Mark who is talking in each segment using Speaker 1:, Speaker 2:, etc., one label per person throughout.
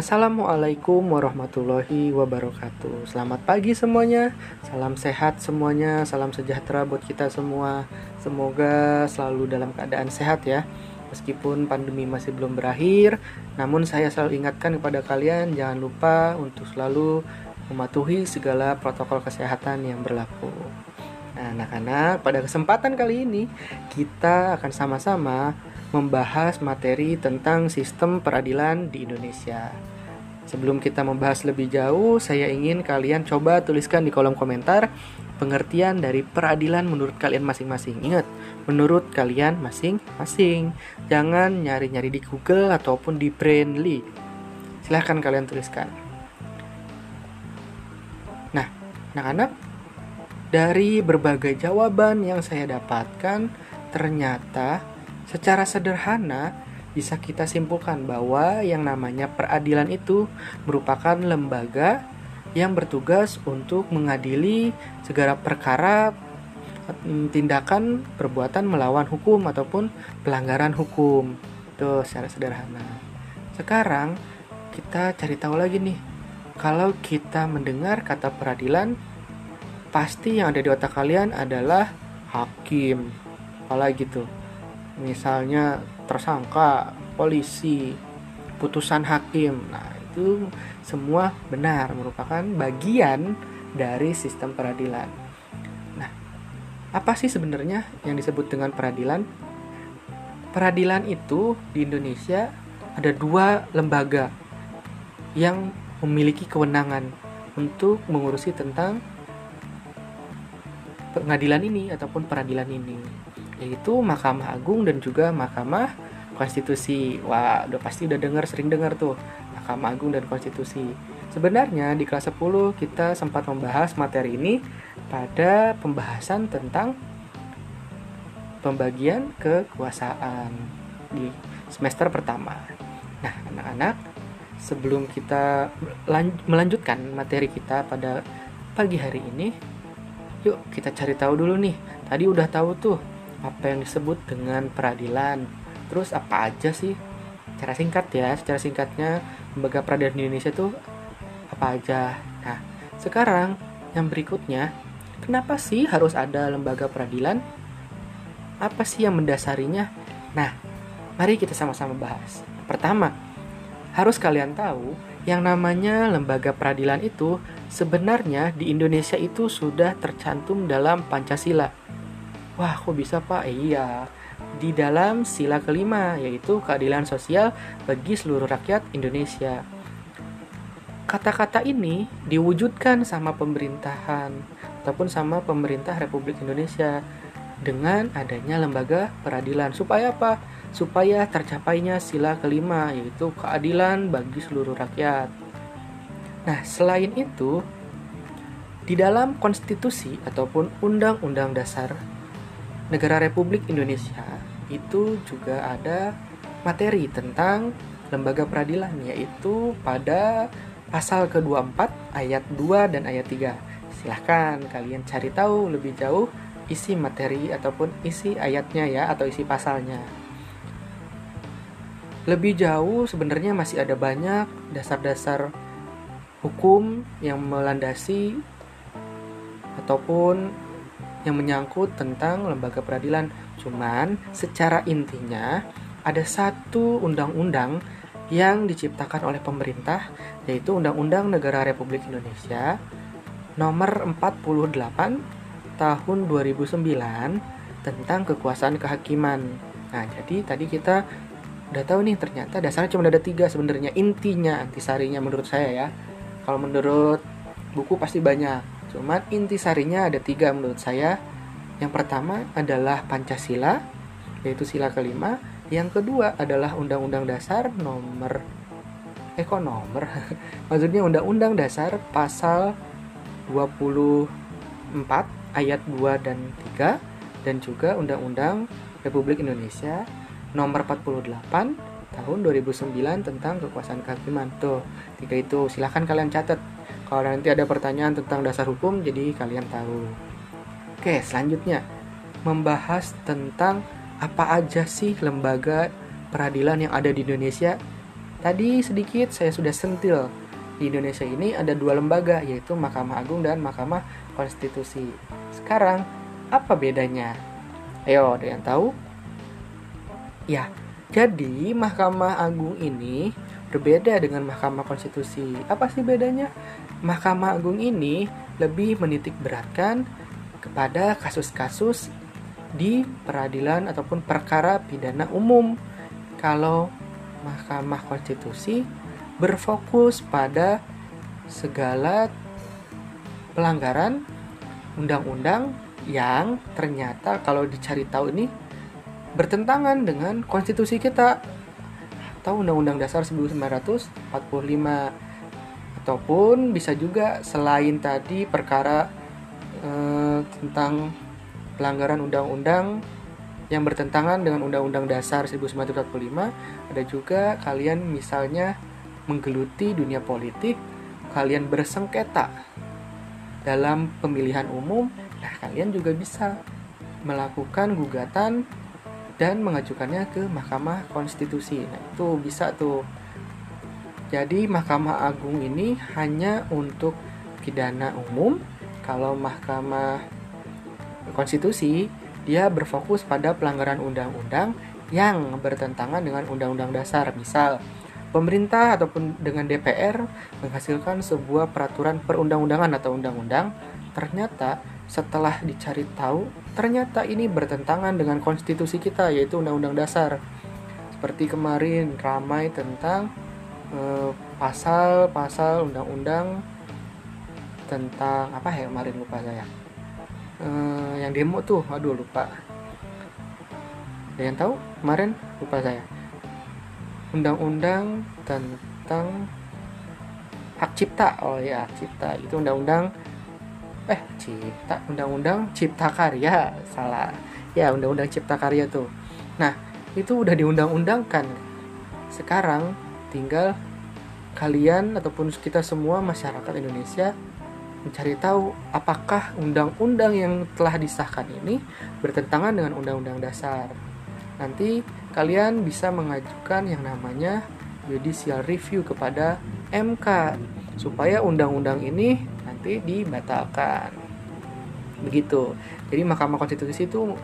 Speaker 1: Assalamualaikum warahmatullahi wabarakatuh. Selamat pagi semuanya. Salam sehat semuanya. Salam sejahtera buat kita semua. Semoga selalu dalam keadaan sehat ya. Meskipun pandemi masih belum berakhir, namun saya selalu ingatkan kepada kalian jangan lupa untuk selalu mematuhi segala protokol kesehatan yang berlaku. Nah, anak-anak, pada kesempatan kali ini kita akan sama-sama membahas materi tentang sistem peradilan di Indonesia. Sebelum kita membahas lebih jauh, saya ingin kalian coba tuliskan di kolom komentar pengertian dari peradilan menurut kalian masing-masing. Ingat, menurut kalian masing-masing. Jangan nyari-nyari di Google ataupun di Brainly. Silahkan kalian tuliskan. Nah, anak-anak, dari berbagai jawaban yang saya dapatkan, ternyata Secara sederhana, bisa kita simpulkan bahwa yang namanya peradilan itu merupakan lembaga yang bertugas untuk mengadili segala perkara mm, tindakan perbuatan melawan hukum ataupun pelanggaran hukum. Itu secara sederhana. Sekarang kita cari tahu lagi nih. Kalau kita mendengar kata peradilan, pasti yang ada di otak kalian adalah hakim. Apalagi gitu misalnya tersangka, polisi, putusan hakim. Nah, itu semua benar merupakan bagian dari sistem peradilan. Nah, apa sih sebenarnya yang disebut dengan peradilan? Peradilan itu di Indonesia ada dua lembaga yang memiliki kewenangan untuk mengurusi tentang pengadilan ini ataupun peradilan ini yaitu Mahkamah Agung dan juga Mahkamah Konstitusi. Wah, udah pasti udah dengar sering dengar tuh Mahkamah Agung dan Konstitusi. Sebenarnya di kelas 10 kita sempat membahas materi ini pada pembahasan tentang pembagian kekuasaan di semester pertama. Nah, anak-anak, sebelum kita melanjutkan materi kita pada pagi hari ini, yuk kita cari tahu dulu nih. Tadi udah tahu tuh apa yang disebut dengan peradilan. Terus apa aja sih? Cara singkat ya, secara singkatnya lembaga peradilan di Indonesia itu apa aja. Nah, sekarang yang berikutnya, kenapa sih harus ada lembaga peradilan? Apa sih yang mendasarinya? Nah, mari kita sama-sama bahas. Pertama, harus kalian tahu yang namanya lembaga peradilan itu sebenarnya di Indonesia itu sudah tercantum dalam Pancasila Wah, kok bisa Pak? Iya, di dalam sila kelima, yaitu keadilan sosial bagi seluruh rakyat Indonesia. Kata-kata ini diwujudkan sama pemerintahan ataupun sama pemerintah Republik Indonesia dengan adanya lembaga peradilan. Supaya apa? Supaya tercapainya sila kelima, yaitu keadilan bagi seluruh rakyat. Nah, selain itu, di dalam konstitusi ataupun undang-undang dasar negara Republik Indonesia itu juga ada materi tentang lembaga peradilan yaitu pada pasal ke-24 ayat 2 dan ayat 3. Silahkan kalian cari tahu lebih jauh isi materi ataupun isi ayatnya ya atau isi pasalnya. Lebih jauh sebenarnya masih ada banyak dasar-dasar hukum yang melandasi ataupun yang menyangkut tentang lembaga peradilan. Cuman secara intinya ada satu undang-undang yang diciptakan oleh pemerintah yaitu Undang-Undang Negara Republik Indonesia nomor 48 tahun 2009 tentang kekuasaan kehakiman. Nah, jadi tadi kita udah tahu nih ternyata dasarnya cuma ada tiga sebenarnya intinya antisarinya menurut saya ya. Kalau menurut buku pasti banyak. Cuman inti sarinya ada tiga menurut saya. Yang pertama adalah Pancasila, yaitu sila kelima. Yang kedua adalah Undang-Undang Dasar nomor eh nomor? Maksudnya Undang-Undang Dasar pasal 24 ayat 2 dan 3 dan juga Undang-Undang Republik Indonesia nomor 48 tahun 2009 tentang kekuasaan kehakiman. Tuh, tiga itu silahkan kalian catat kalau nanti ada pertanyaan tentang dasar hukum, jadi kalian tahu. Oke, selanjutnya membahas tentang apa aja sih lembaga peradilan yang ada di Indonesia. Tadi sedikit saya sudah sentil di Indonesia ini ada dua lembaga yaitu Mahkamah Agung dan Mahkamah Konstitusi. Sekarang apa bedanya? Ayo, ada yang tahu? Ya, jadi Mahkamah Agung ini berbeda dengan Mahkamah Konstitusi. Apa sih bedanya? Mahkamah Agung ini lebih menitik beratkan kepada kasus-kasus di peradilan ataupun perkara pidana umum. Kalau Mahkamah Konstitusi berfokus pada segala pelanggaran undang-undang yang ternyata kalau dicari tahu ini bertentangan dengan konstitusi kita atau undang-undang dasar 1945 ataupun bisa juga selain tadi perkara eh, tentang pelanggaran undang-undang yang bertentangan dengan undang-undang dasar 1945 ada juga kalian misalnya menggeluti dunia politik, kalian bersengketa dalam pemilihan umum, nah kalian juga bisa melakukan gugatan dan mengajukannya ke Mahkamah Konstitusi. Nah, itu bisa tuh. Jadi Mahkamah Agung ini hanya untuk pidana umum. Kalau Mahkamah Konstitusi dia berfokus pada pelanggaran undang-undang yang bertentangan dengan undang-undang dasar. Misal, pemerintah ataupun dengan DPR menghasilkan sebuah peraturan perundang-undangan atau undang-undang, ternyata setelah dicari tahu, ternyata ini bertentangan dengan konstitusi kita yaitu undang-undang dasar. Seperti kemarin ramai tentang pasal-pasal uh, undang-undang tentang apa ya kemarin lupa saya. Uh, yang demo tuh, aduh lupa. Ada yang tahu? Kemarin lupa saya undang-undang tentang hak cipta oh ya cipta itu undang-undang eh cipta undang-undang cipta karya. Salah. Ya undang-undang cipta karya tuh. Nah itu udah diundang-undangkan. Sekarang tinggal kalian ataupun kita semua masyarakat Indonesia mencari tahu apakah undang-undang yang telah disahkan ini bertentangan dengan undang-undang dasar. Nanti kalian bisa mengajukan yang namanya judicial review kepada MK supaya undang-undang ini nanti dibatalkan. Begitu. Jadi Mahkamah Konstitusi itu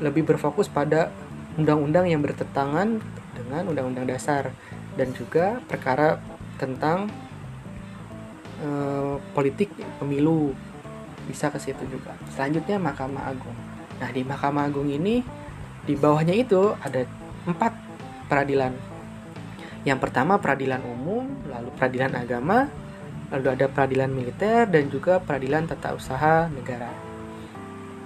Speaker 1: lebih berfokus pada undang-undang yang bertentangan dengan undang-undang dasar dan juga perkara tentang e, politik pemilu bisa ke situ juga. Selanjutnya Mahkamah Agung. Nah, di Mahkamah Agung ini di bawahnya itu ada empat peradilan. Yang pertama peradilan umum, lalu peradilan agama, lalu ada peradilan militer dan juga peradilan tata usaha negara.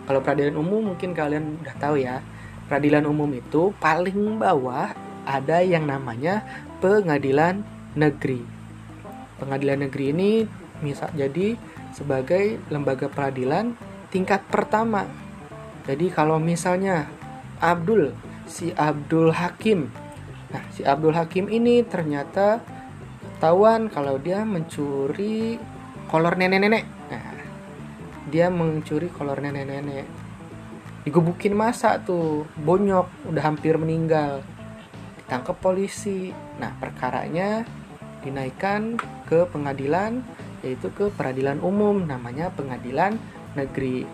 Speaker 1: Kalau peradilan umum mungkin kalian udah tahu ya. Peradilan umum itu paling bawah ada yang namanya pengadilan negeri. Pengadilan negeri ini misal jadi sebagai lembaga peradilan tingkat pertama. Jadi kalau misalnya Abdul, si Abdul Hakim. Nah, si Abdul Hakim ini ternyata ketahuan kalau dia mencuri kolor nenek-nenek. Nah, dia mencuri kolor nenek-nenek. Digebukin masa tuh, bonyok, udah hampir meninggal. Ditangkap polisi. Nah, perkaranya dinaikkan ke pengadilan yaitu ke peradilan umum namanya pengadilan negeri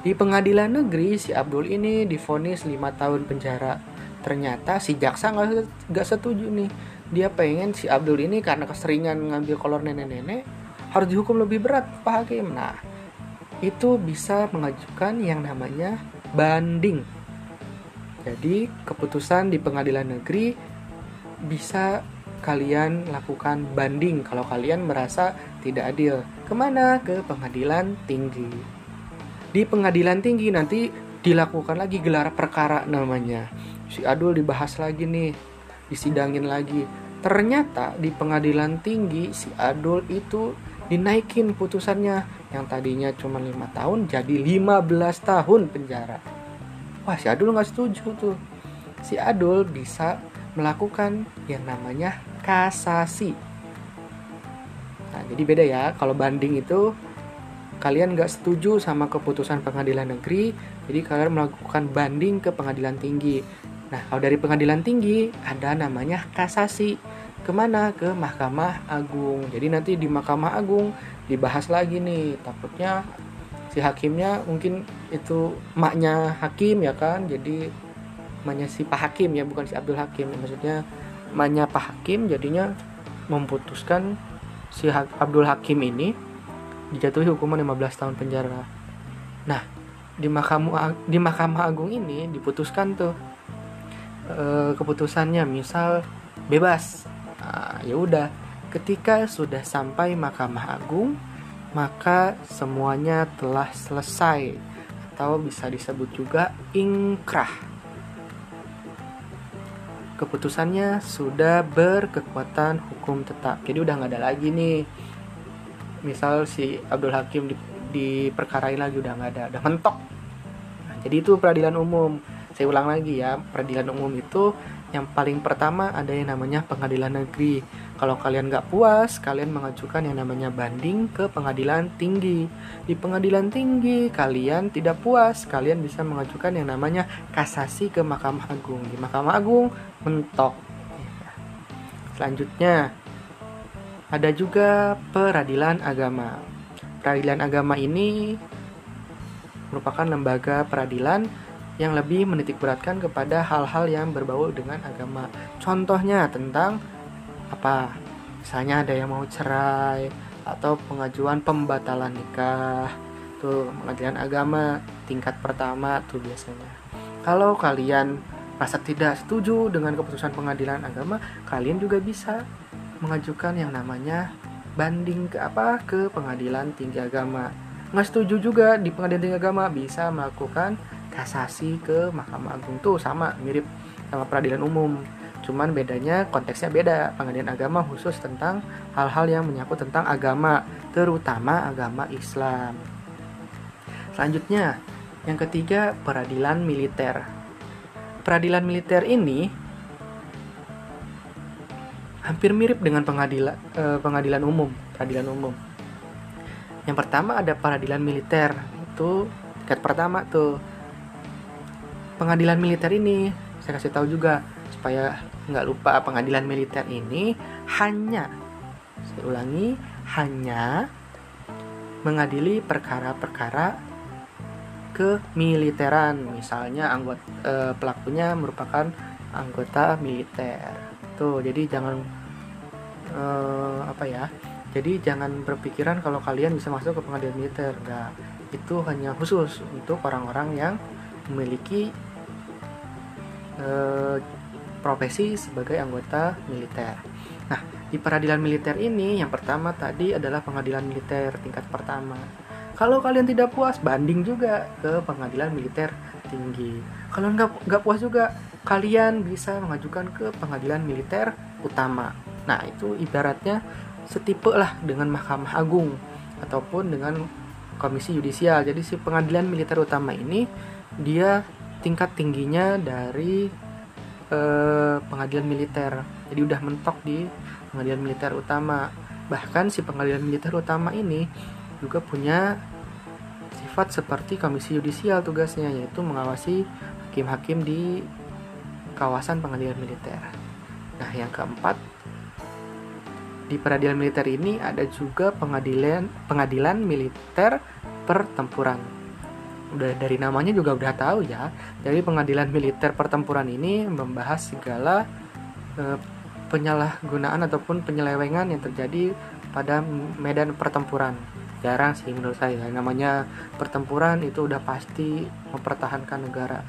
Speaker 1: di pengadilan negeri si Abdul ini difonis 5 tahun penjara. Ternyata si jaksa nggak setuju nih. Dia pengen si Abdul ini karena keseringan ngambil kolor nenek-nenek harus dihukum lebih berat Pak Hakim. Nah, itu bisa mengajukan yang namanya banding. Jadi, keputusan di pengadilan negeri bisa kalian lakukan banding kalau kalian merasa tidak adil. Ke mana? Ke pengadilan tinggi di pengadilan tinggi nanti dilakukan lagi gelar perkara namanya si Adul dibahas lagi nih disidangin lagi. Ternyata di pengadilan tinggi si Adul itu dinaikin putusannya. Yang tadinya cuma lima tahun jadi 15 tahun penjara. Wah si Adul nggak setuju tuh. Si Adul bisa melakukan yang namanya kasasi. Nah jadi beda ya kalau banding itu kalian nggak setuju sama keputusan pengadilan negeri, jadi kalian melakukan banding ke pengadilan tinggi. Nah, kalau dari pengadilan tinggi ada namanya kasasi. ke mana? Ke Mahkamah Agung. Jadi nanti di Mahkamah Agung dibahas lagi nih. Takutnya si hakimnya mungkin itu maknya hakim ya kan? Jadi maknya si Pak Hakim ya bukan si Abdul Hakim. Maksudnya maknya Pak Hakim jadinya memutuskan si Abdul Hakim ini dijatuhi hukuman 15 tahun penjara. Nah di Mahkamah di Mahkamah Agung ini diputuskan tuh e, keputusannya misal bebas Nah, ya udah, ketika sudah sampai Mahkamah Agung, maka semuanya telah selesai atau bisa disebut juga ingkrah. Keputusannya sudah berkekuatan hukum tetap. Jadi udah nggak ada lagi nih. Misal si Abdul Hakim di, diperkarain lagi udah nggak ada, udah mentok. Nah, jadi itu peradilan umum. Saya ulang lagi ya, peradilan umum itu yang paling pertama ada yang namanya pengadilan negeri. Kalau kalian nggak puas, kalian mengajukan yang namanya banding ke pengadilan tinggi. Di pengadilan tinggi, kalian tidak puas, kalian bisa mengajukan yang namanya kasasi ke Mahkamah Agung. Di Mahkamah Agung, mentok. Selanjutnya, ada juga peradilan agama. Peradilan agama ini merupakan lembaga peradilan yang lebih menitik beratkan kepada hal-hal yang berbau dengan agama. Contohnya tentang apa? Misalnya ada yang mau cerai atau pengajuan pembatalan nikah. Tuh, pengadilan agama tingkat pertama tuh biasanya. Kalau kalian merasa tidak setuju dengan keputusan pengadilan agama, kalian juga bisa mengajukan yang namanya banding ke apa ke pengadilan tinggi agama. Nggak setuju juga di pengadilan tinggi agama bisa melakukan kasasi ke Mahkamah Agung. Tuh sama mirip sama peradilan umum. Cuman bedanya konteksnya beda. Pengadilan agama khusus tentang hal-hal yang menyangkut tentang agama terutama agama Islam. Selanjutnya yang ketiga peradilan militer. Peradilan militer ini hampir mirip dengan pengadilan eh, pengadilan umum peradilan umum. Yang pertama ada peradilan militer. Itu tingkat pertama tuh pengadilan militer ini. Saya kasih tahu juga supaya nggak lupa pengadilan militer ini hanya saya ulangi hanya mengadili perkara-perkara kemiliteran. Misalnya anggota e, pelakunya merupakan anggota militer. Tuh jadi jangan e, apa ya jadi jangan berpikiran kalau kalian bisa masuk ke pengadilan militer. Enggak itu hanya khusus untuk orang-orang yang memiliki Eh, profesi sebagai anggota militer. Nah, di peradilan militer ini yang pertama tadi adalah pengadilan militer tingkat pertama. Kalau kalian tidak puas, banding juga ke pengadilan militer tinggi. Kalau nggak nggak puas juga, kalian bisa mengajukan ke pengadilan militer utama. Nah, itu ibaratnya setipe lah dengan Mahkamah Agung ataupun dengan Komisi Yudisial. Jadi si pengadilan militer utama ini dia tingkat tingginya dari eh, pengadilan militer. Jadi udah mentok di pengadilan militer utama. Bahkan si pengadilan militer utama ini juga punya sifat seperti komisi yudisial tugasnya yaitu mengawasi hakim-hakim di kawasan pengadilan militer. Nah, yang keempat di peradilan militer ini ada juga pengadilan pengadilan militer pertempuran udah dari namanya juga udah tahu ya. Jadi pengadilan militer pertempuran ini membahas segala e, penyalahgunaan ataupun penyelewengan yang terjadi pada medan pertempuran. Jarang sih menurut saya. Namanya pertempuran itu udah pasti mempertahankan negara.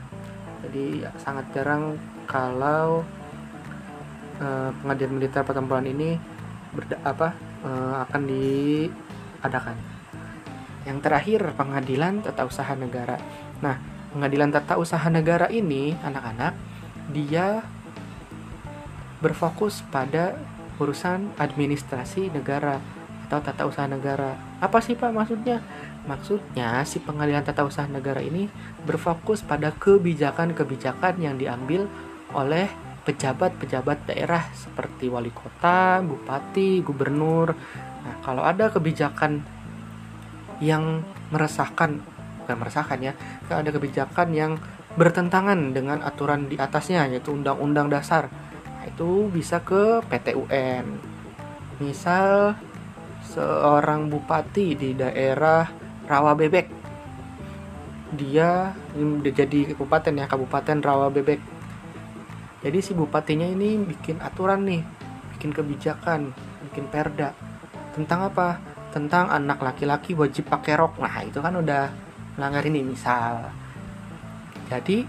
Speaker 1: Jadi sangat jarang kalau e, pengadilan militer pertempuran ini berda, apa e, akan diadakan. Yang terakhir, pengadilan tata usaha negara. Nah, pengadilan tata usaha negara ini, anak-anak, dia berfokus pada urusan administrasi negara atau tata usaha negara. Apa sih Pak maksudnya? Maksudnya si pengadilan tata usaha negara ini berfokus pada kebijakan-kebijakan yang diambil oleh pejabat-pejabat daerah seperti wali kota, bupati, gubernur. Nah, kalau ada kebijakan yang meresahkan bukan meresahkan ya ada kebijakan yang bertentangan dengan aturan di atasnya yaitu undang-undang dasar Nah, itu bisa ke PT UN. Misal seorang bupati di daerah Rawa Bebek. Dia jadi kabupaten ya, Kabupaten Rawa Bebek. Jadi si bupatinya ini bikin aturan nih, bikin kebijakan, bikin perda. Tentang apa? Tentang anak laki-laki wajib pakai rok. Nah, itu kan udah melanggar ini misal. Jadi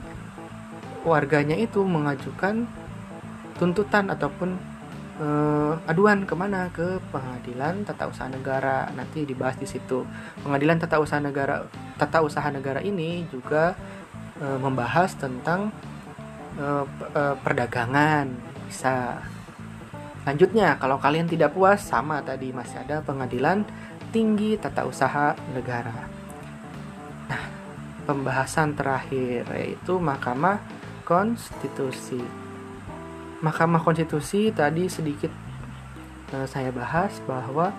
Speaker 1: warganya itu mengajukan tuntutan ataupun eh, aduan ke mana ke pengadilan tata usaha negara nanti dibahas di situ pengadilan tata usaha negara tata usaha negara ini juga eh, membahas tentang eh, eh, perdagangan bisa lanjutnya kalau kalian tidak puas sama tadi masih ada pengadilan tinggi tata usaha negara. Nah pembahasan terakhir yaitu mahkamah konstitusi. Mahkamah Konstitusi tadi sedikit eh, saya bahas bahwa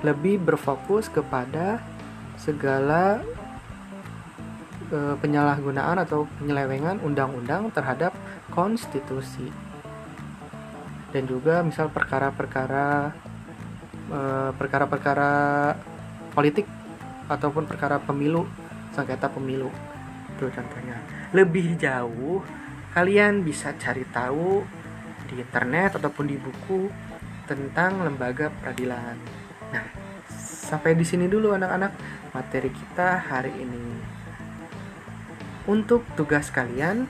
Speaker 1: lebih berfokus kepada segala eh, penyalahgunaan atau penyelewengan undang-undang terhadap konstitusi dan juga misal perkara-perkara eh, perkara-perkara politik ataupun perkara pemilu sengketa pemilu itu contohnya lebih jauh kalian bisa cari tahu di internet ataupun di buku tentang lembaga peradilan. Nah, sampai di sini dulu anak-anak materi kita hari ini. Untuk tugas kalian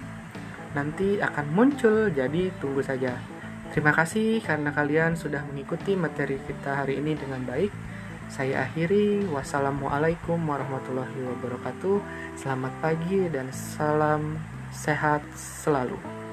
Speaker 1: nanti akan muncul, jadi tunggu saja. Terima kasih karena kalian sudah mengikuti materi kita hari ini dengan baik. Saya akhiri. Wassalamualaikum warahmatullahi wabarakatuh. Selamat pagi dan salam sehat selalu.